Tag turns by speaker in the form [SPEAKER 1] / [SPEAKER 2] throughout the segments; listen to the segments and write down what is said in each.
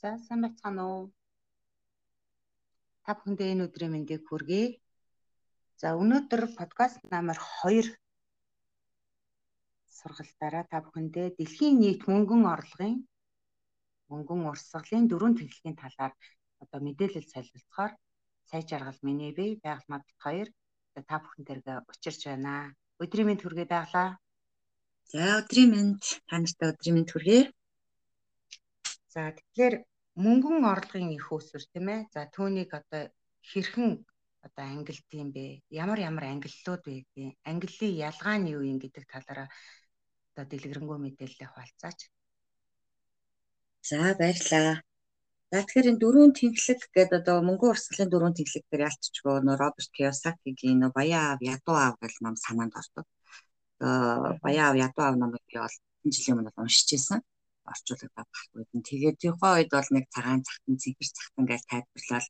[SPEAKER 1] За сайн байцгаана уу? Та бүхэндээ энэ өдрийн мэндийг хүргэе. За өнөөдөр подкаст номер 2 сургалтаараа та бүхэндээ дэлхийн нийт мөнгөн орлогын мөнгөн урсгалын дөрвөн тэглэгийн талаар одоо мэдээлэл солилцохоор сая жаргал миний бие байгаль мад хоёр та бүхэнтэйгээ учирч байна. Өдрийн мэнд хүргэе байглаа.
[SPEAKER 2] За өдрийн мэнд та нартай өдрийн мэнд хүргэе.
[SPEAKER 1] За тэгэхээр мөнгөн орлогын их өсвөр тийм ээ. За түүнийг одоо хэрхэн одоо ангилт юм бэ? Ямар ямар ангиллууд байдгийг, ангиллын ялгаа нь юу юм гэдэг талаараа одоо дэлгэрэнгүй мэдээлэлээ хуваалцаач.
[SPEAKER 2] За баярлалаа. За тэгэхээр энэ дөрвөн тэнхлэг гэдэг одоо мөнгөн урсгалын дөрвөн тэнхлэг дээр ялцчихгоо нөө Роберт Кiyosaki-гийн нөө Баян аав ядуу аав гэх ном санаанд ордог. Одоо Баян аав ядуу аав номыг би бол энэ жилийн өмнө уншиж байсан орчуулагдаад байхгүй юм. Тэгээд тухайн үед бол нэг цагаан цагтан цэнхэр цагтан гэж тайлбарлал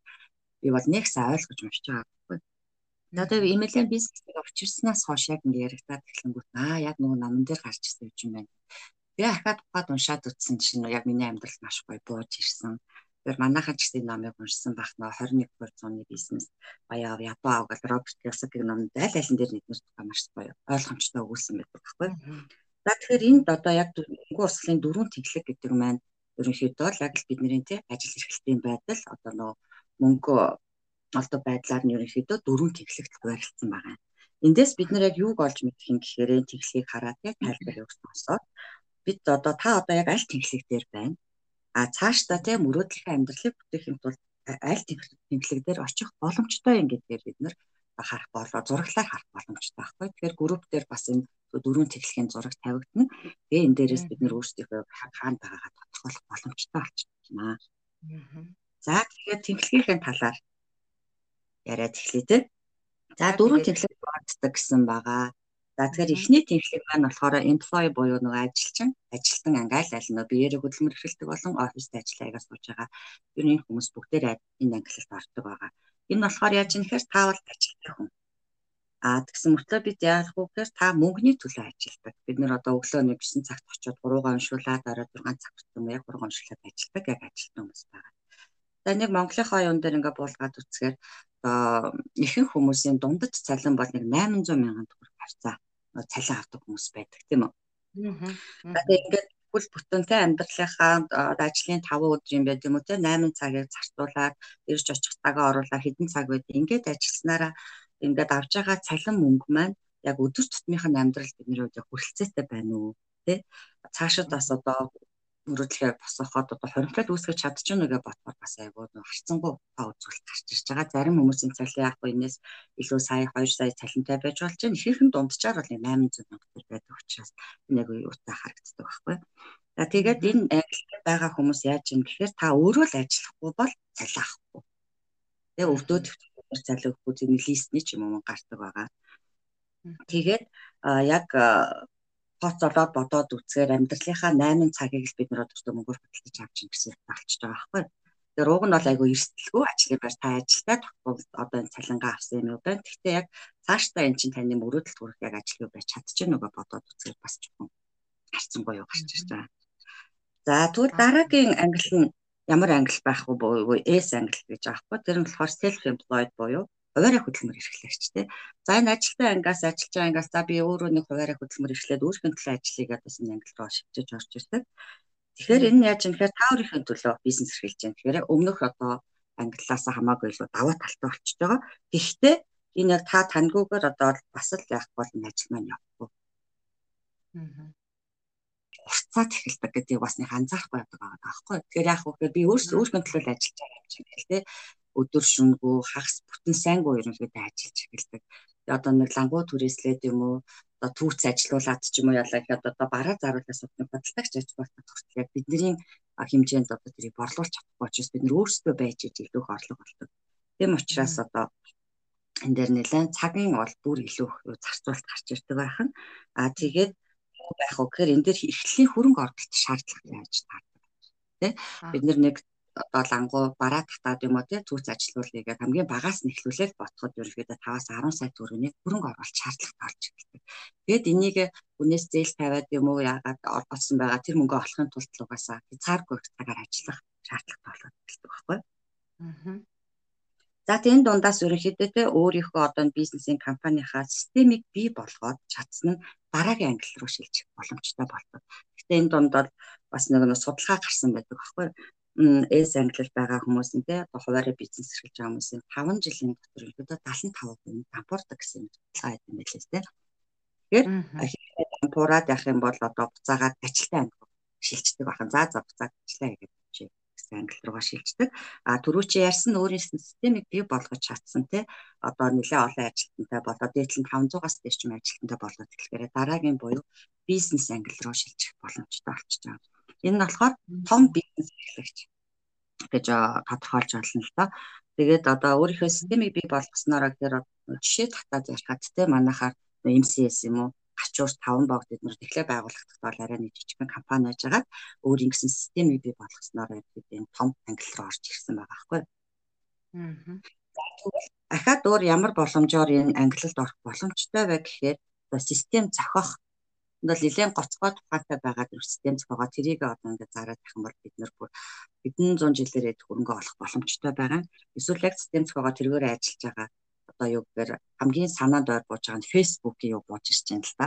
[SPEAKER 2] би бол нэг сайн ойлгож уншиж байгаа байхгүй. Одоо имэйлэн бизнесийг авчирснаас хойш яг ингэ яригадаад эхлэнгүүт аа яг нөгөө номон дээр гарч ирсэн юм байна. Тэгээ ахаад ухаад уншаад үтсэн чинь яг миний амьдрал маш гоё бууж ирсэн. Тэгэхээр манайхан ч гэсэн номыг уншсан байх нөө 21-р зууны бизнес баяа ядуу аав гэл Роберт Кiyosaki-гийн номд аль алин дээр нэгнэр тухай маш гоё ойлгомжтой өгүүлсэн байдаг байхгүй. За тэгэхээр энд одоо яг мөнгө урсгалын дөрвөн тэглэг гэдэг маань ерөнхийдөө л яг л бидний тий ажил эрхлэлтийн байдал одоо нөө мөнгө олдох байдлаар нь ерөнхийдөө дөрвөн тэглэгт хуваарлцсан байгаа. Эндээс бид нэр яг юуг олж мэдэх юм гэхээр тэглэгийг хараад яг тайлбар өгсөн сонсоод бид одоо та одоо яг аль тэглэг дээр байна. А цаашдаа тий мөрөөдлийн амьдралыг бүтээхийн тулд аль тэглэг дээр очих боломжтой юм гэдгээр бид нэр харах болоо зураглаар харах боломжтой байхгүй. Тэгэхээр групп дээр бас энэ дөрвөн тэглэхийн зураг тавигдана. Тэгээ энэ дээрээс бид нэр өөрсдийнхөө хаана байгаагаа тодорхойлох боломжтой болчихно. За тэгэхээр тэглэгийн талаар яриад эхлэе те. За дөрвөн тэглэг боддог гэсэн байгаа. За тэгэхээр эхний тэмхлэг маань болохоор employee буюу нөгөө ажилчин, ажилтан ангаал аль нөө биеэрээ хөдөлмөр эрхэлдэг болон оффист ажил аягаа сууж байгаа. Ер нь хүмүүс бүгдээр энэ ангилалд ордог байгаа. Энэ болохоор яаж юм гэхээр таавал ажилтны хүн. Аа тэгсэн мөртлөө бид яах вэ гэхээр та мөнгөний төлөө ажилдаг. Бид нэр одоо өглөө нэг 9 цагт очиод 3 уншуулад орой 6 цаг хүртэл яг 3 уншуулад ажилдаг яг ажилтны хүмүүс байгаа. За нэг Монголынхаа юун дээр ингээ буулгаад үцхээр одоо ихэнх хүмүүсийн дундаж цалин бол нэг 800 мянган төгрөг харьцаа цалин авдаг хүмүүс байдаг тийм үү. Аа. Тэгээд ингээд бүл бүтэнтэй амьдралынхаа ажлын 5 өдөр юм байт юм уу те 8 цагийг зарцуулаад ирж очих цагаа оруулаад хэдэн цаг байд ингээд ажилласнараа ингээд авч байгаа цалин мөнгө маань яг өдөр тутмынхаа амьдрал бидний хувьд хүрэлцээтэй байна уу те цаашид бас одоо мөрөдлөхөөр босоход одоо хоримтлал үүсгэж чадчихна гэж бодоход бас айгүй харцсангуу та үзүүлэлт гарч ирж байгаа. Зарим хүмүүсийн цалин яг энэс илүү сая 2 сая цалинтай байж болж байна. Ихэнх нь дундчаар бол 800 мянга төгрөг байдаг учраас нэг юутай харагддаг байхгүй. За тэгээд энэ ангилалд байгаа хүмүүс яаж юм гэхээр та өөрөө л ажиллахгүй бол цалин авахгүй. Тэгээ өвдөө төвчээр цалин өгөхгүй зөв листний ч юм уу гардаг байгаа. Тэгээд яг тооцоолоод бодоод үзгээр амьдралынхаа 8 цагийг л бид нар одоо мөнгөөр хөдөлж авч ин гэсэн болчихж байгаа байхгүй. Тэгэхээр уг нь бол айгүй эрсдэлгүй ажлын байр та ажилдаа тогтвол одоо энэ цалингаа авсан юм уу байна. Гэхдээ яг цаашдаа эн чинь таны мөрөөдөлт хүрэх яг ажил юу байж чадчих нөгөө бодоод үзгээр бас жоохон харцсангүй юу гарч ирж байгаа. За тэгвэл дараагийн англи нь ямар англи байх вэ буюу S англи гэж байгаа хгүй. Тэр нь болохоор self employed буюу хуваарай хөдөлмөр эрхлэгч тий. За энэ ажилтны ангиас ажиллаж байгаа ангиас за би өөрөө нэг хуваарай хөдөлмөр эрхлээд өөрийнхөө төлөө ажлыг одоо энэ англи руу шилжиж орж ирдэг. Тэгэхээр энэ яаж юм гэхээр та өөрийнхөө төлөө бизнес эрхэлж байгаа. Тэгэхээр өмнөх одоо англиас хамаагүй илүү даваа талтай болчихж байгаа. Гэхдээ энэ яг та тангуугаар одоо бас л яах бол энэ ажил маань явахгүй. Аа уртцаад эхэлдэг гэдэг бас нэг анзаарах байдаг байгаа байхгүй. Тэгэхээр яах вэ? Би өөрсдөө өөрийнхөө төлөө ажиллаж байгаа юм чинь гэл те өдөр шөнөгөө хагас бүтэн сайнгүй ерөнхийдөө ажиллаж эхэлдэг. Одоо нэг лангуу түрээслээд юм уу одоо түүц ажилуулад ч юм уу ялаа гэхэд одоо бараа заруулаас нэг бодлогч ажилуулдаг хүртэл яг бидний хэмжээнд одоо тэрийг борлуулж чадахгүй учраас бид нөр өөрсдөө байж иж илүү их орлого олдог. Тэм учраас одоо энэ дээр нэлээд цагийн бол бүр илүү их зарцуулалт гарч ирдэг байхan. А тэгээд байх уу гэхээр энэ дээр эрхлэлийн хөрөнгө оруулалт шаардлага яаж таардаг. Тэ бид нэг одоо лангуу бараа татаад юм уу тий түүц ажилуулъя гэдэг хамгийн багаас нь эхлүүлээд ботход ерөөхдөө 5-аас 10 сая төгрөгийг хөрөнгө оруулалт шаардлагатай болж ирдэг. Тэгэд энийг хүнээс зээл тавиад юм уу яагаад олгосон байгаа тэр мөнгө олохын тулд угаасаа хязгааргүй цагаар ажиллах шаардлага болоод эхэлдэг байхгүй. За тийм дундаас ерөнхийдөө те өөрийнхөө одоо бизнесийн компанийнхаа системийг бий болгоод чадсан нь дараагийн англи руу шилжих боломжтой болдог. Гэхдээ энэ дунд бол бас нэг нь судалгаа гарсан байдаг байхгүй. эс англил байгаа хүмүүсийн те одоо хуваарь бизнес эрхэлж байгаа хүмүүсийн 5 жилийн дотор ерөнхийдөө 75% дампуурдаг гэсэн судалгаа байдаг юм байлээ те. Тэгэхээр дампуураад явах юм бол одоо буцаагаад ажилтаа англи шилждэг бахан. За за буцаад ажиллаа гэдэг гэсэн англи руугаа шилждэг. А түрүү чи ярьсан өөрийн системийг бий болгож чадсан те одоо нэлээ олон ажилтнтай болоод дээдлэн 500-аас дээш ч ажилтнтай болоод тэгэхээр дараагийн буюу бизнес англи руу шилжих боломжтой болчихж байгаа. Энэ нь болохоор том бизнес эрхлэгч гэж тодорхойлж байна л да. Тэгээд одоо өөрийнхөө системийг бий болгосноор гэхээр жишээ татаад ярихад те манайхаар MCS юм уу гачуур 5 богд эднэр тэглээ байгуулагдах бол арай нэг жижигхэн компани байж байгаа өөрийн гэсэн системийг бий болгосноор бид энэ том англи руу орж ирсэн байгаа байхгүй. Аа. Ахаад өөр ямар боломжоор энэ англилд орох боломжтой вэ гэхээр систем зохиох бол нэлээд гоцгой тухайтай байгаа систем зохиогоо тэрийг одоо ингээд зараад байх юм бол бид нэр бүр хэдэн зуун жилээр хөрөнгө олох боломжтой байгаа. Эсвэл яг систем зохиогоо тэргээр ажиллаж байгаа одоо юу гэхээр хамгийн санаанд ойр бууж байгаа нь Facebook-ийг юу бууж ирж байна л да.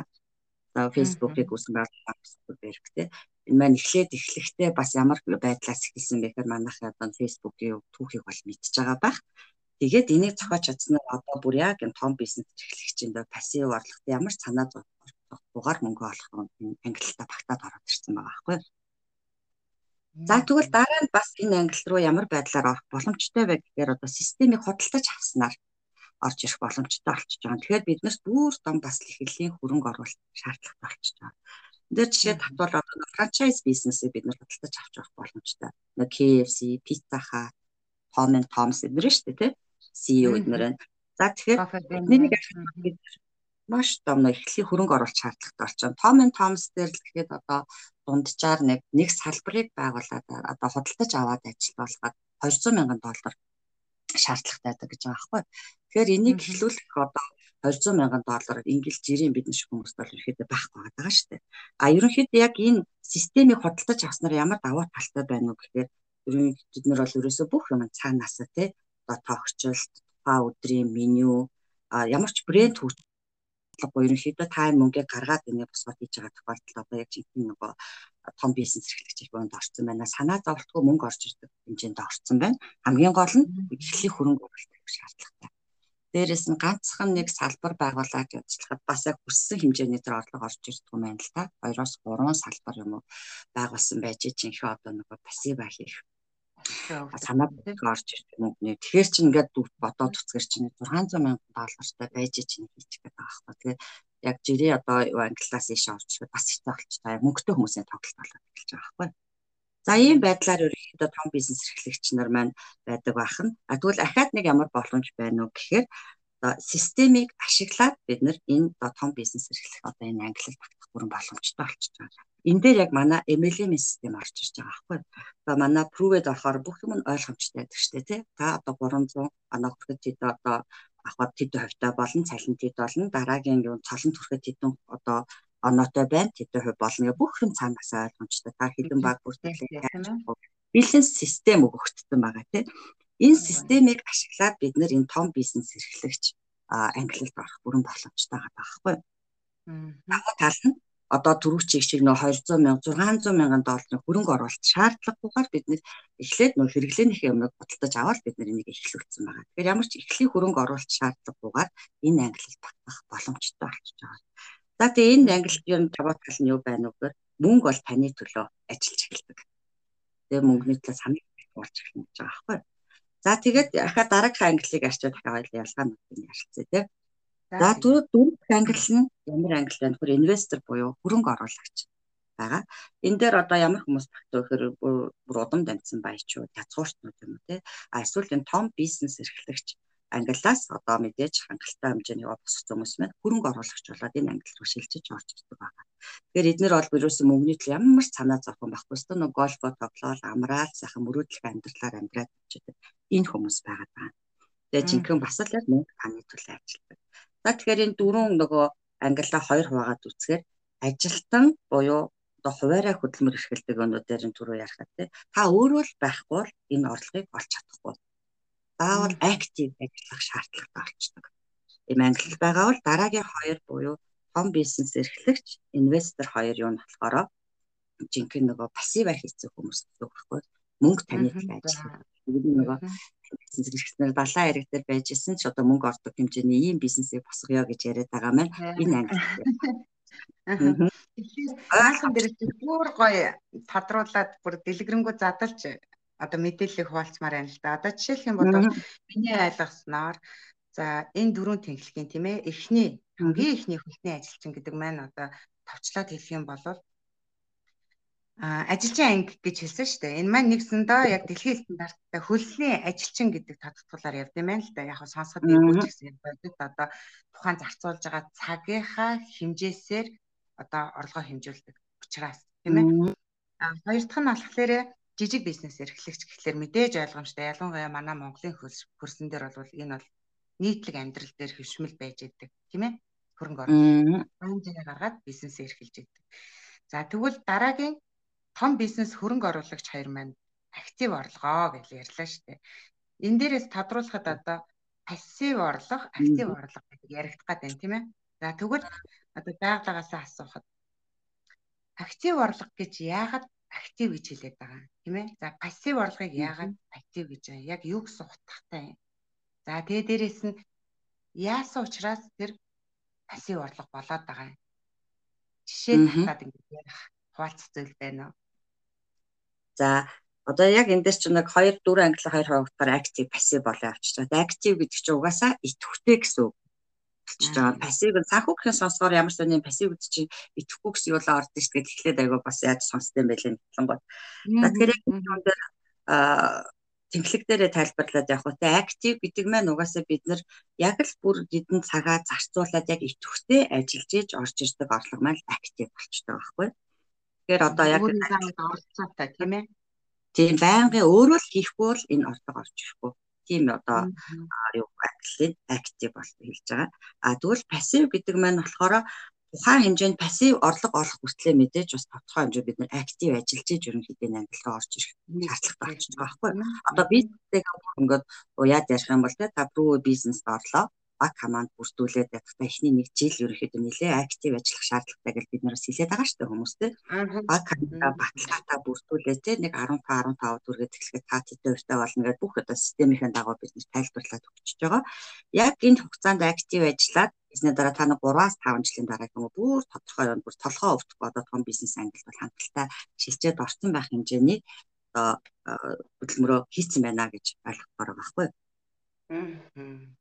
[SPEAKER 2] За Facebook-ыг үүсэн байгууллага бэрхтэй. Энэ маань эхлээд эхлэхдээ бас ямар байдлаас эхэлсэн бэхээр манайхын одоо Facebook-ийн түүхийг бол мэдчихэж байгаа байх. Тэгээд энийг зохиож чадсанаар одоо бүр яг энэ том бизнес эрхлэгчинд пассив орлогот ямар санаа зовхоор мөнгө олох нь ангиллалтаа багтаад ороод ирсэн байгаа байхгүй юу? За тэгвэл дараа нь бас энэ англи руу ямар байдлаар орох боломжтой вэ гэхээр одоо системийг худалдаж авснаар орж ирэх боломжтой болчихж байгаа. Тэгэхээр биднээс бүр том бас эхлэлийн хөрөнгө оруулалт шаардлагатай болчихж байгаа. Энд жишээ татвал одоо франчайз бизнесээ бид нар худалдаж авч явах боломжтой. Нэг KFC, Pizza Hut, Tom and Tom's эдгээр шүү дээ, тий? CEO эдгээр нь. За тэгэхээр бидний маш том нэг эхлэлийн хөрөнгө оруулалт шаардлагатай болчихно. Tom and Tom's дээр л гэхэд одоо дунджаар нэг нэг салбарыг байгуулад одоо худалдаж аваад ажиллуулахад 200 мянган доллар шаардлагатай байдаг гэж байгаа байхгүй. Тэгэхээр энийг эхлүүлэх одоо 200 мянган доллараар ингээл жирийн бидний шиг хүмүүст бол ерөөхдөө байхгүй байгаа шүү дээ. А ерөнхийдөө яг энэ системийг худалдаж авснаар ямар давуу талтай байна уу гэхээр ерөнхийдөө бид нар бол ерөөсөө бүх юм цаанаасаа тий одоо тоогчлолт, тухайн өдрийн меню а ямар ч брэнд хөгжлөггүй ерөнхийдөө та мөнгөийг гаргаад энийг босгоод хийж байгаа тохиолдолд одоо яг жинхэнэ нөгөө том бизнес эрхлэгч бонд орсон байна. Санаа зовлтгүй мөнгө орж ирдэг хэмжээнд орсон байна. Хамгийн гол нь эхлэх хөрөнгө оруулалт шаардлагатай. Дээрээс нь ганцхан нэг салбар байгуулад ажиллахад бас яг хүссэн хэмжээний тэр орлого орж ирдэг юм байна л та. 2-оос 3 салбар юм уу байгуулсан байж жинхэнэ одоо нэг пассив хийх санаа орж ирдэг мөнгөний. Тэгэхээр чи ингээд бодоод үзгэр чинь 600 сая доллартай байж чинь хийчих гэдэг байгаа байхгүй. Тэгэхээр яг жирээ одоо англиас ийш орж бас хэцүү болчихтой мөнгөтэй хүмүүсийн тоглолт болоод эхэлж байгаа байхгүй. За ийм байдлаар ерөнхийдөө том бизнес эрхлэгч нар маань байдаг бахан. А тэгвэл ахаад нэг ямар боломж байна уу гэхээр одоо системийг ашиглаад бид нар энэ том бизнес эрхлэх одоо энэ англил багтах бүрэн боломжтой болчихж байгаа. Энэ дээр яг манай MLM систем орж ирж байгаа байхгүй. Одоо манай Prove-д орохоор бүх юм нь ойлгомжтой байдаг шүү дээ тий. Та одоо 300 оноо хүрэхэд хэд одоо авахд тэд хувьтай болон цалин тэд болно. Дараагийн юм цолон төрөхөд тэдэн одоо оноотой байна. Тэдэн хувь болно. Бүх юм цаанаас ойлгомжтой. Та хідэн баг бүртгэлээ бэлэн систем өгөгдсөн байгаа тийм. Энэ системийг ашиглаад бид нэр энэ том бизнес эрхлэгч англилд орох бүрэн боломжтой байгаа байхгүй? Аа. Тал нь одоо түрүүчийг шиг нөө 200 мянга 600 мянган долларын хөрөнгө оруулалт шаардлагагүйгээр бид нэр эхлээд нөө хэрэглээнийхээ юмыг бодлож аваад бид энийг эхлүүлсэн байгаа. Тэгэхээр ямар ч эхлэлийн хөрөнгө оруулалт шаардлагагүйгээр энэ ангилалд багтах боломжтой болчихж байгаа. За тэгээ энэ ангилалын даваа тал нь юу байна вэ гэхээр мөнгө бол таны төлөө ажиллаж эхэлдэг. Тэгээ мөнгөний төлөө саныг болж эхэлнэ гэж байгаа байхгүй. За тэгээд ахаа дараагийн ангиллыг арчаад дахиад ялгаанууд нь ярилцъя тийм. За түрүү дөрөв англи нь ямар англи байна вэ? Инвестор буюу хөрөнгө оруулагч байгаа. Энэ дээр одоо ямар хүмүүс багтаа гэхээр бүр удам дамжсан баячуу, тацуурчнууд юм уу те. А эсвэл энэ том бизнес эрхлэгч англиас одоо мэдээж хангалттай хэмжээний босох хүмүүс маань хөрөнгө оруулагч болоод энэ англи руу шилжиж орж ирдэг байгаа. Тэгэхээр эднэр бол вирусын мөнгөний төлөө ямар ч санаа зовхон байхгүй. Өстө нэг гольфо тоглоал, амраал, сайхан мөрөөдлөх амьдралаар амьдраад очиод энэ хүмүүс байгаа даа. Тэгээ жинхэнэ бас л яг мөнгө таны төлөө ажилладаг. За тэгэхээр энэ дөрвөн нөгөө ангиллаа хоёр хуваагаад үзэхээр ажилтан буюу одоо хуваарай хөдөлмөр эрхэлдэг өнүүдээр нь түрүү ярихад тий та өөрөө л байхгүй бол энэ орлогыг олж чадахгүй. Заавал актив ажиллах шаардлагатай болчдөг. Ийм англи байгаа бол дараагийн хоёр буюу том бизнес эрхлэгч, инвестор хоёр юу нь болохоор жинхэнэ нөгөө пассив хийцэх хүмүүс гэдэг байхгүй мөнгө таних ажил. Нөгөө эрхлэнээр далайн хэрэг дээр байж исэн ч одоо мөнгө ордог хэмжээний ийм бизнесийг босгоё гэж яриад байгаа маань энэ англи.
[SPEAKER 1] Тэгэхээр аахан дээр бүр гоё тодруулаад бүр дэлгэрэнгүй задалж одоо мэдээллийг хуваалцмаар байна л да. Одоо жишээлх юм бол миний ойлгосноор за энэ дөрвөн тэнхлэгийн тийм ээ эхний хамгийн эхний хөлтний ажилчин гэдэг маань одоо товчлоод хэлэх юм бол ажилчин анги гэж хэлсэн шүү дээ. Энэ маань нэгсэндээ яг дэлхийн стандарттай хөлсний ажилчин гэдэг тодтолгоор явд юм байна л да. Яг сонсоход нэггүй ч гэсэн бодит одоо тухайн зарцуулж байгаа цагийнхаа хэмжээсээр одоо орлогоо хэмжүүлдэг учраас тийм ээ. Хоёр дахь нь болохоор жижиг бизнес эрхлэгч гэхлээр мэдээж ойлгомжтой. Ялангуяа манай Монголын хөрсөн дээр бол энэ бол нийтлэг амьдрал дээр хөвшмөл байж идэг тийм ээ. Хөрөнгө оруулалт. Хэмжээ гаргаад бизнес эрхэлж идэг. За тэгвэл дараагийн том бизнес хөрөнгө оруулагч хоёр маань актив орлогоо гэж ярьлаа шүү дээ. Энэ дээрээс тодруулахад одоо пассив орлого, актив орлого гэдэг яригдах гэдэг юм тийм ээ. За тэгвэл одоо байгалагаас асуухад актив орлого гэж яагаад актив гэж хэлээд байгаа юм тийм ээ. За пассив орлогыг яагаад актив гэж байгаа? Яг юу гэсэн утгатай юм? За тэгээ дээрэс нь яасан учраас тэр пассив орлого болоод байгаа юм. Жишээ татаад ингэ ярих хуваалцах зүйл байна уу?
[SPEAKER 2] За одоо яг энэ дээр чинь нэг 2 4 англи 2 хавтаар актив пассив болоо явчих чад. Актив гэдэг чинь угаасаа идэвхтэй гэсэн үг болчихж байгаа. Пассив нь цаахуугийн сонсгоор ямар ч нэг пассив гэдэг чинь идэхгүй гэсэн юу л ордог шүү дээ. Тэгэхээр айгаа бас яаж сонсдсон байлээ болонгоо. За тэгэхээр яг энэ дээр аа тэнхлэг дээрээ тайлбарлаад явах те актив гэдэг маань угаасаа бид нар яг л бүр хэдэн цагаа зарцуулаад яг идэвхтэй ажиллаж иж орж ирдэг орлого маань актив болчтой байхгүй. Тэгэхээр одоо яг
[SPEAKER 1] оролцоотой тийм ээ.
[SPEAKER 2] Тийм байнгын өөрөө л хийхгүй бол энэ орлого орж ирэхгүй. Тийм одоо юу актив актив бол хэлж байгаа. А тэгвэл пассив гэдэг маань болохоор тухайн хэмжээнд пассив орлого олох хүртлээр мэдээж бас тодорхой хэмжээ бид нэр актив ажиллаж иж ерөнхийдөө ангилгаа орж ирэх шаардлагатай болчихж байгаа байхгүй. Одоо бизнестэй ингээд яад ярих юм бол та прүү бизнест орлоо баг команд бүрдүүлээд явахдаа эхний нэг жил ерөөхдөө нэлээ актив ажиллах шаардлагатай гэж бид нараас хэлээд байгаа шүү дээ хүмүүстэй. Баг команда баталгаатай бүрдүүлээд те нэг 15 15 дүргээд эхлэхэд та тэтэй өртөө болно гэдэг бүх одоо системийн дагуу бид нэр тайлбарлаад өгчөж байгаа. Яг энэ хугацаанд актив ажиллаад бизнес дараа та нэг 3-аас 5 жилийн дараа гэмүү бүр тодорхой юм бүр толгоо өвдөхгүй одоо том бизнес ангилт бол хангалттай шилжээд орсон байх хэмжээний одоо хөдөлмөрөө хийцэн байна гэж ойлгох байгаа байхгүй. Аа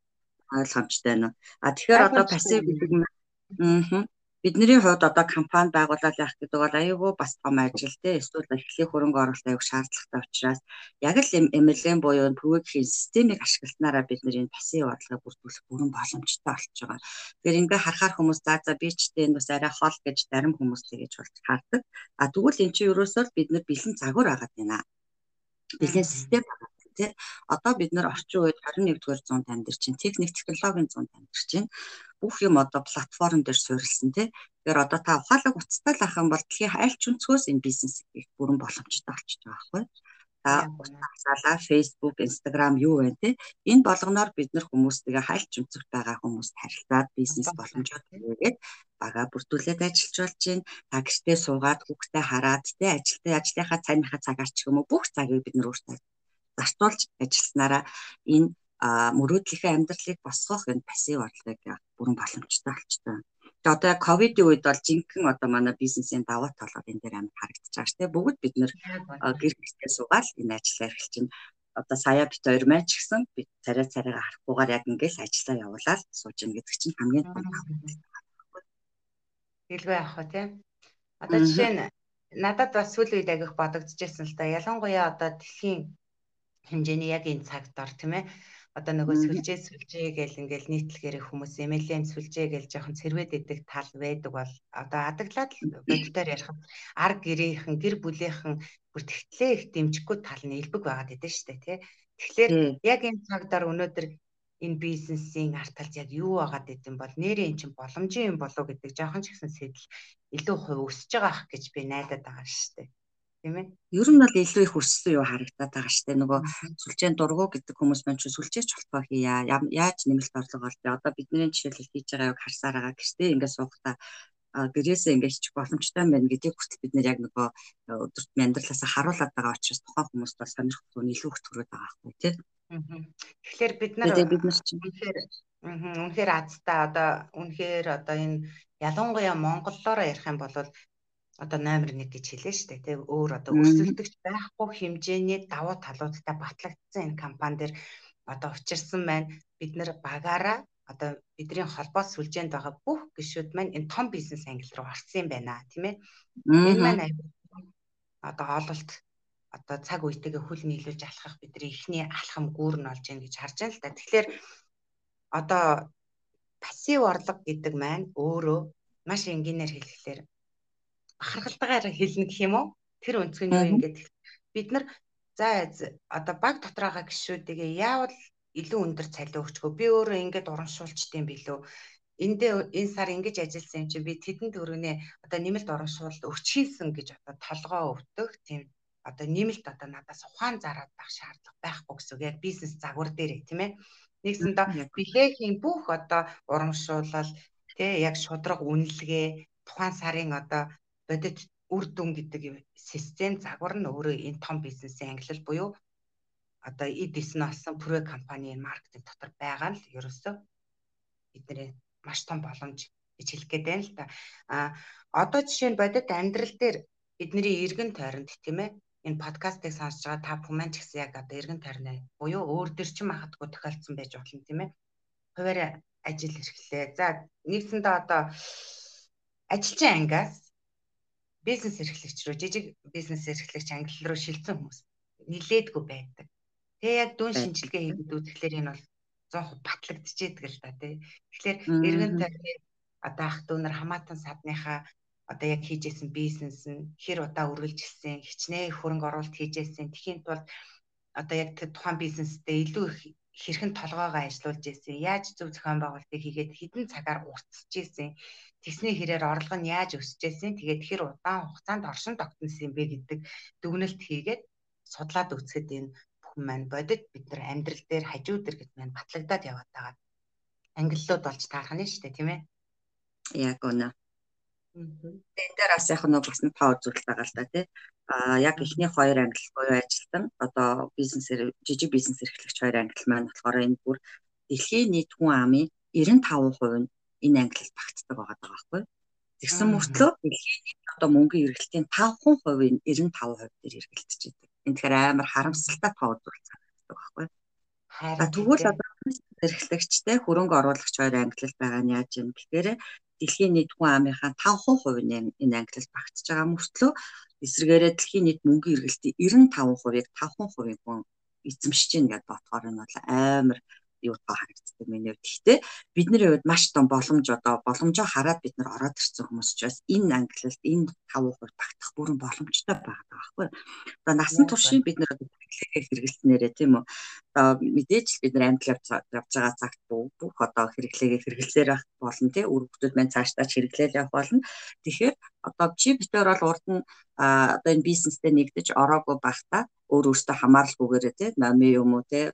[SPEAKER 2] ойлгомжтой байна. А тэгэхээр одоо пассив гэдэг нь аа бидний хувьд одоо компани байгуулалт явах гэдэг бол аюулгүй бас том ажил те эсвэл эхлэх хөрөнгө оруулалт аюул шаардлагатай учраас яг л MLM буюу пүгэхийн системийг ашигласнараа бид нэр энэ пассив бодлогыг бүрдүүлэх бүрэн боломжтой болж байгаа. Тэгэхээр ингээ харахаар хүмүүс за за би ч энэ бас арай хол гэж зарим хүмүүс тэгэж болж хардаг. А тэгвэл эн чинь ерөөсөө бид нар бэлэн загвар агаад байна. Бэлэн систем байгаа тий. Одоо бид нэр орчин үед 21-р зуунд амьдарч чинь техник технологийн зуунд амьдарч чинь бүх юм одоо платформ дээр суурилсан тий. Тэгэхээр одоо та ухаалаг уцтай л ах юм бол дэлхийн аль ч өнцгөөс энэ бизнесийг бүрэн боломжтой болчихж байгаа байхгүй. За утасаалаа Facebook, Instagram юу вэ те энэ болгоноор бид нар хүмүүстэйгээ хайлт өнцөгт байгаа хүмүүст харилцаад бизнес боломжууд үүгээд бага бүрдүүлээд ажиллаж болж байна. Та гэртээ суугаад хүүхдээ хараад те ажилтны ажлынхаа цайныхаа цагаар ч юм уу бүх цагийг бид нар өөртөө зарцуулж ажилласнараа энэ мөрөөдлийнхээ амьдралыг босгох энэ пассив орлогыг бүрэн боломжтой болчтой. Тэгээ одоо ковидын үед бол жинхэнэ одоо манай бизнесийн даваа талууд энэ дээр амар харагдаж байгаа шүү дээ. Бүгд бид нэр гэр бүлтэй суугаад энэ ажиллаа эрхэлж чинь одоо сая бит хоёр маань ч гэсэн бид царай царайгаа харахгүйгээр яг ингээл ажиллаа явуулаад сууж ин гэдэг чинь хамгийн том
[SPEAKER 1] Хэлгүй яах вэ те. Одоо жишээ нь надад бас сүүлийн үед агих бодогдчихсэн л да. Ялангуяа одоо дэлхийн хэмжээний яг энэ цагт ор тийм ээ. Одоо нөгөө сүлжээ сүлжээ гэл ингээл нийтлэгээр хүмүүс MLM сүлжээ гэл жоохон цэрвэд идэг тал байдаг бол одоо адаглаад бодитоор ярих ар гэрийнхэн гэр бүлийнхэн бүр тэгтлээ их дэмжихгүй тал нь элбэг байгаад идэв штэ тий. Тэгэхээр яг энэ цагдаар өнөөдөр энэ бизнесийн арт талд яг юу байгаад идэм бол нэрээ эн чинь боломжийн юм болов гэдэг жоохон ч ихсэн сэтэл илүү хувь өсөж байгаа ах гэж би найдаад байгаа дээ. Тийм ээ.
[SPEAKER 2] Ер нь бол илүү их өссөн юу харагдаад байгаа дээ. Нөгөө сүлжээн дургу гэдэг хүмүүс маань ч сүлжээч холбоо хийя. Яаж нэмэлт орлого олё. Одоо бидний жишээлбэл хийж байгаа яг харсаар байгаа гэжтэй ингээд суухдаа гэрээсээ ингээд хийчих боломжтой байна гэдэг хүртэл бид нэр яг нөгөө өдөрт амьдралаасаа харуулад байгаа учраас тухайн хүмүүст бас сонирхол нь илүү их төрөөд байгаа байхгүй тий.
[SPEAKER 1] Тэгэхээр бид нар бид нар чинь үнэхээр үнэхээр азтай одоо үнэхээр одоо энэ ялангуяа монголоор ярих юм бол одоо номер 1 гэж хэлээ шүү дээ. Тэг өөр одоо өрсөлдөгч байхгүй хэмжээний давуу талуудтай батлагдсан энэ компани дээр одоо учирсан байна. Бид нэр багаараа одоо бидний холбоо сүлжээнд байгаа бүх гишүүд маань энэ том бизнес англи руу орсон юм байна тийм ээ. Энэ маань одоо ололт одоо цаг үетэйгээ хүл нийлүүлж алхах бидний ихний алхам гүүр нь олж яах гэж харж байна л да. Тэгэхээр одоо пассив орлого гэдэг маань өөрөө маш энгийнээр хэлэхлээр бахархалтайгаар хэлнэ гэх юм уу? Тэр өнцг нь юу юм гэдэг. Бид нар за одоо баг дотроо байгаа гişүүдээ яавал илүү өндөр цалин өгчгөө би өөрөө ингээд урамшуулчдсан билүү. Эндээ энэ сар ингэж ажилласан юм чи би тэдэн төгрөгнээ одоо нэмэлт урамшуулалт өгчихсэн гэж одоо толгоо өвдөх тийм одоо нэмэлт одоо надаас ухаан зараад байх шаардлага байхгүй гэсэн үг яг бизнес загвар дээрээ тийм ээ. Нэгсэндээ билехийн бүх одоо урамшуулал тий яг шудраг үнэлгээ тухайн сарын одоо бодит үр дүн гэдэг систем загвар нь өөрөө энэ том бизнесийн ангилал буюу одоо эдис нь олсон Pro компанийн маркетинг дотор байгаа л ерөөсөө бидний маш том боломж гэж хэлэх гээд байна л да. А одоо жишээ нь бодит амьдрал дээр бидний эргэн тойронд тийм ээ энэ подкастыг сонсож байгаа та бүхэн ч гэсэн яг одоо эргэн тойрны буюу өөр дөр ч махадгүй тохиолдсон байж болно тийм ээ. Хуваарь ажил эрхлээ. За нэгсэндээ одоо ажилчин ангиас бизнес эрхлэгч рүү жижиг бизнес эрхлэгч англи руу шилжсэн хүмүүс нилээдгүй байдаг. Тэгээ яг дүн шинжилгээ хийгээд үзэхлээр энэ бол 100% батлагдчихэдэг л да тий. Тэгэхээр эргэн тойрны одоо ах дүү нар хамаатан садныхаа одоо яг хийжсэн бизнес нь хэр удаа үргэлжилсэн, хичнээн хөрөнгө оруулалт хийжсэн. Тэхийн тулд одоо яг тухайн бизнестэй илүү их хэрхэн толгоогоо ажилуулж ирсэн, яаж зөв зохион байгуулалтыг хийгээд хідэн цагаар уртсаж ирсэн, тэгсний хэрээр орлого нь яаж өсөж ирсэн, тэгээд хэр удаан хугацаанд оршин тогтносон юм бэ гэдэг дүгнэлт хийгээд судлаад үзэхэд энэ бүхэн маань бодит бид нар амьдрал дээр хажуу дээр гэж маань батлагдаад яваад байгаа. Ангиллууд болж таарах нь шүү дээ, тийм ээ.
[SPEAKER 2] Яг үнэ. Тэн дээр бас яг нэг бас тоо үзүүлэлт байгаа л да тий. А яг эхний хоёр англи буюу ажилтан одоо бизнесээр жижиг бизнес эрхлэгч хоёр англи маань болохоор энэ бүр дэлхийн нийт хүн амын 95% нь энэ англид багтдаг байгаа байхгүй. Тэгсэн мөртлөө дэлхийн нийт одоо мөнгөний эргэлтийн 5% нь 95% дээр эргэлдэж байдаг. Энэ тэгэхээр амар харамсалтай тоо үзүүлэлт санагддаг байхгүй. Тэгвэл одоо эрхлэгчтэй хөрөнгө оруулагч хоёр англид байгаа нь яаж юм гэхээр дэлхийн нийт хүн амынхаа 5% нь энэ англид багтж байгаа мөртлөө эсвэргээрээ дэлхийн нийт мөнгөний эргэлтийн 95%-ыг 5% хүн эзэмшиж байна гэдээ бодохоор нь бол амар юутай харагддаг миний хувьд. Гэхдээ бидний хувьд маш том боломж одоо боломжоо хараад бид нар ороод ирсэн хүмүүс ч бас энэ англилд энэ 5% багтах бүрэн боломжтой байгаа байхгүй. Одоо насан туршийн бид нар хэрэглэснээрээ тийм үү. Одоо мэдээж бид нар амтл явж байгаа цагт бүх одоо хэрэглээгээ хэрэглэсээр байх болно тийм үр хөвгүүд маань цаашдаа хэрэглээл явах болно. Тэгэхээр одоо чи битээр бол урд нь одоо энэ бизнестэй нэгдэж ороогүй байхдаа өөр өөртөө хамааралгүйгээр тийм номи юм уу тийм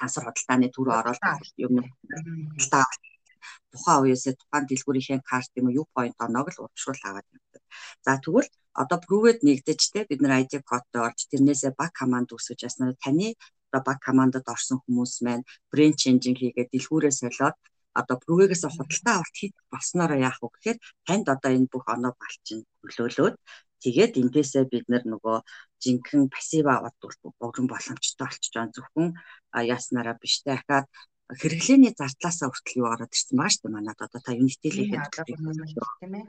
[SPEAKER 2] сансар худалдааны төрөө ороод юм та тухайн үеэсээ тухайн дэлгүүрийнхээ карт юм уу? Юу point оноог л урамшуул аваад явдаг. За тэгвэл одоо прүгэд нэгдэж те бид нар ID кодтой орж тэрнээсээ баг команд үсгэж яснаар таны одоо баг командад орсон хүмүүс маань брэнд ченжинг хийгээд дэлгүүрээ солиод одоо прүгээс худалдаа авалт хийх болсноороо яах вэ гэхээр танд одоо энэ бүх оноо балчин хөлөөлөөд. Тэгээд эндээсээ бид нөгөө жинхэнэ пассив аваад бүрэн боломжтой болчих жоон зөвхөн яаснараа биш дахиад хэрэглээний зардлаасаа хүртэл юу ороод ирсэн байгаа шүү дээ манад одоо та Unity-ийн тийм ээ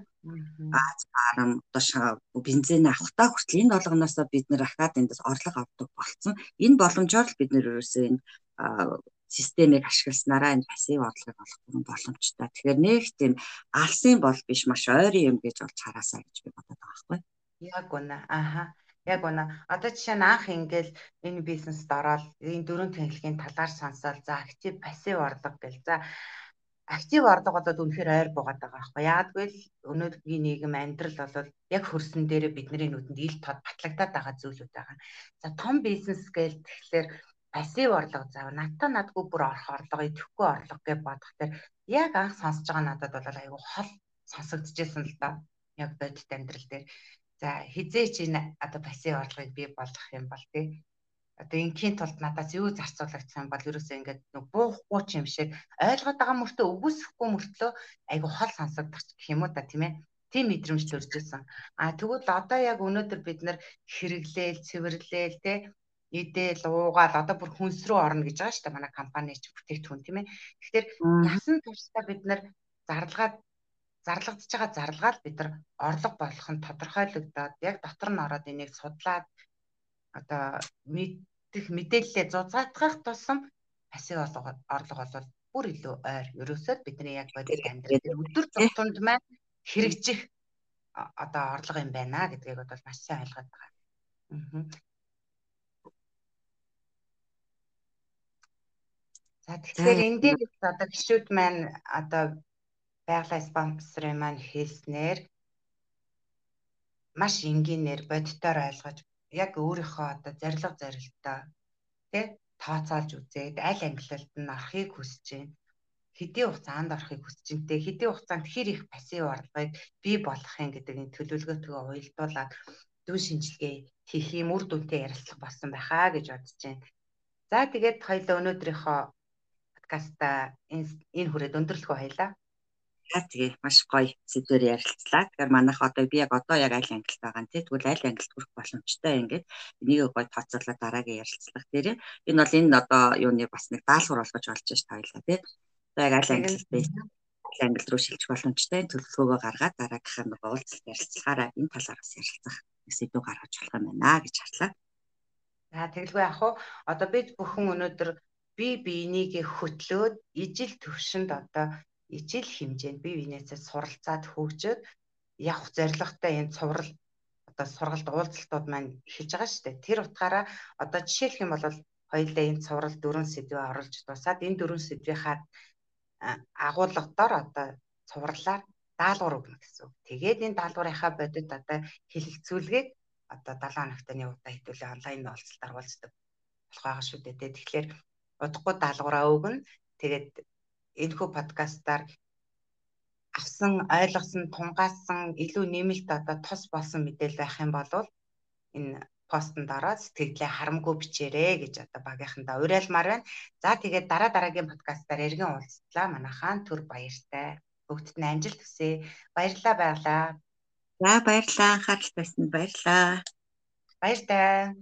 [SPEAKER 2] аз барам одоо бензин авахтаа хүртэл энэ болгоноосоо бид нэр ахаад эндээс орлого авдаг болцсон энэ боломжоор л бид нэр ерөөсөө энэ системийг ашигласнараа энэ пассив орлогыг олох боломжтой. Тэгэхээр нэг тийм алсын бол биш маш ойрын юм гэж болж хараасаа гэж би бодод байгаа байхгүй.
[SPEAKER 1] Яг үнэ. Аха. Яг үнэ. Одоо жишээ нь анх ингээл энэ бизнест ороод энэ дөрөв тэнхлэгийн талаар сонсоод за актив пассив орлого гэл. За актив орлого болоод үнэхээр ойр буугаад байгаа байхгүй. Яагадгүй л өнөөдрийн нийгэм амьдрал бол яг хөрсөн дээрээ бидний нүдэнд ил тод батлагдаад байгаа зүйлүүд байгаа. За том бизнес гээл тэгэхээр пассив орлого зав надтай надгүй бүр орох орлого идэхгүй орлого гэж бодох тэр яг анх сонсож байгаа надад бол айгүй хол сонсогдчихсэн л да. Яг бодит амьдрал дээр. За хизээ чи одоо пассив орлогыг бий болгох юм бол тий одоо ингийн тулд надаас юу зарцуулагдсан бол ерөөсөө ингээд нэг буухгүй ч юм шиг ойлгоод байгаа мөртөө үгүйсэхгүй мөртлөө айгу хол сонсогдох гэх юм уу та тийм ээ тийм мэдрэмж төрж ирсэн. А тэгвэл одоо яг өнөөдөр бид нар хэрэглээл, цэвэрлээл те идэл уугаал одоо бүр хүнс рүү орно гэж байгаа шүү дээ манай компани ч бүтээгдэхүүн тийм ээ. Тэгэхээр насан туршдаа бид нар зарлагаад зарлагдж байгаа зарлагаар бид нар орлого болох нь тодорхойлогдоод яг дотор нь ороод энийг судлаад одоо мэдэх мэдээлэлээ зузаатгах тусам пассив орлого бол бүр илүү ойр. Ерөөсөө бидний яг бодит амьдрал өдөр тутамд маань хэрэгжих одоо орлого юм байна гэдгийг бол маш сайн ойлгоод байгаа. Аа. За тэгэхээр энэ дээр одоо гişүүд маань одоо байгалаа спонсорын маань хэлснээр маш энгийнээр бодитоор ойлгож яг өөрийнхөө одоо зорилго зорилтоо тий тооцоолж үзээд аль ангилалд нь орохыг хүсэж байна. Хэдийн хугацаанд орохыг хүсэж байна те хэдийн хугацаанд хэр их пассив орлогыг бий болгохын гэдэг энэ төлөвлөгөөтэйгээ уялдуулаад дүү шинжилгээ хийх юм үр дүнтэй ярилцлага болсон байхаа гэж бодож байна. За тэгээд хоёлоо өнөөдрийнхөө подкаста энэ хүрээд өндөрлөхөө хоёлаа.
[SPEAKER 2] За тэгээ маш гоё сэдвээр ярилцлаа. Тэгэхээр манайх одоо би яг одоо яг аль ангилт байгаа нь тэгвэл аль ангилт хүрэх боломжтой ингээд энийг гоё тооцоолоод дараагийн ярилцлага дээр энэ бол энэ одоо юуны бас нэг даалгавар болгож олж ш таалаа тий. Одоо яг аль ангилт бэ? Аль ангилт руу шилжих боломжтой төлөвлөгөөгөө гаргаад дараагийнхаа нэг уулзалт ярилцлагаараа энэ талаар бас ярилцах сэдв гаргаж болох юм байна гэж харлаа.
[SPEAKER 1] За тэгэлгүй ах уу одоо бид бүхэн өнөөдөр би биенийг хөтлөөд ижил төвшөнд одоо ижил хэмжээнд бие биенээсээ суралцаад хөгжөөд явах зорилготой энэ цуврал одоо сургалт уулзалтууд маань эхэлж байгаа шүү дээ. Тэр утгаараа одоо жишээлх юм бол хоёулаа энэ цуврал дөрвөн сэдвээ оруулж дуусаад энэ дөрвөн сэдвийнхаа агуулгадаар одоо цувралаар даалгавар өгнө гэсэн үг. Тэгээд энэ даалгаврынхаа бодит одоо хэлэлцүүлгийг одоо 7 хоногтны удаа хэдүүлээ онлайн уулзалтаар уулздаг болох байгаа шүү дээ. Тэгэхээр удахгүй даалгавраа өгнө. Тэгээд энэхүү подкастаар авсан, ойлгосон, тунгаасан илүү нэмэлт одоо тус болсон мэдээлэл байх юм бол энэ постонд ороод сэтгэлдээ харамгүй бичээрэй гэж одоо багийнхандаа уриалмаар байна. За тэгээд дараа дараагийн подкастаар эргэн уулзлаа. Манайхаа төр баяртай. Бүгдд нь амжилт хүсье. Баярлалаа баярлаа.
[SPEAKER 2] За баярлалаа. Анхаарал тавьсанд баярлалаа.
[SPEAKER 1] Баяртай.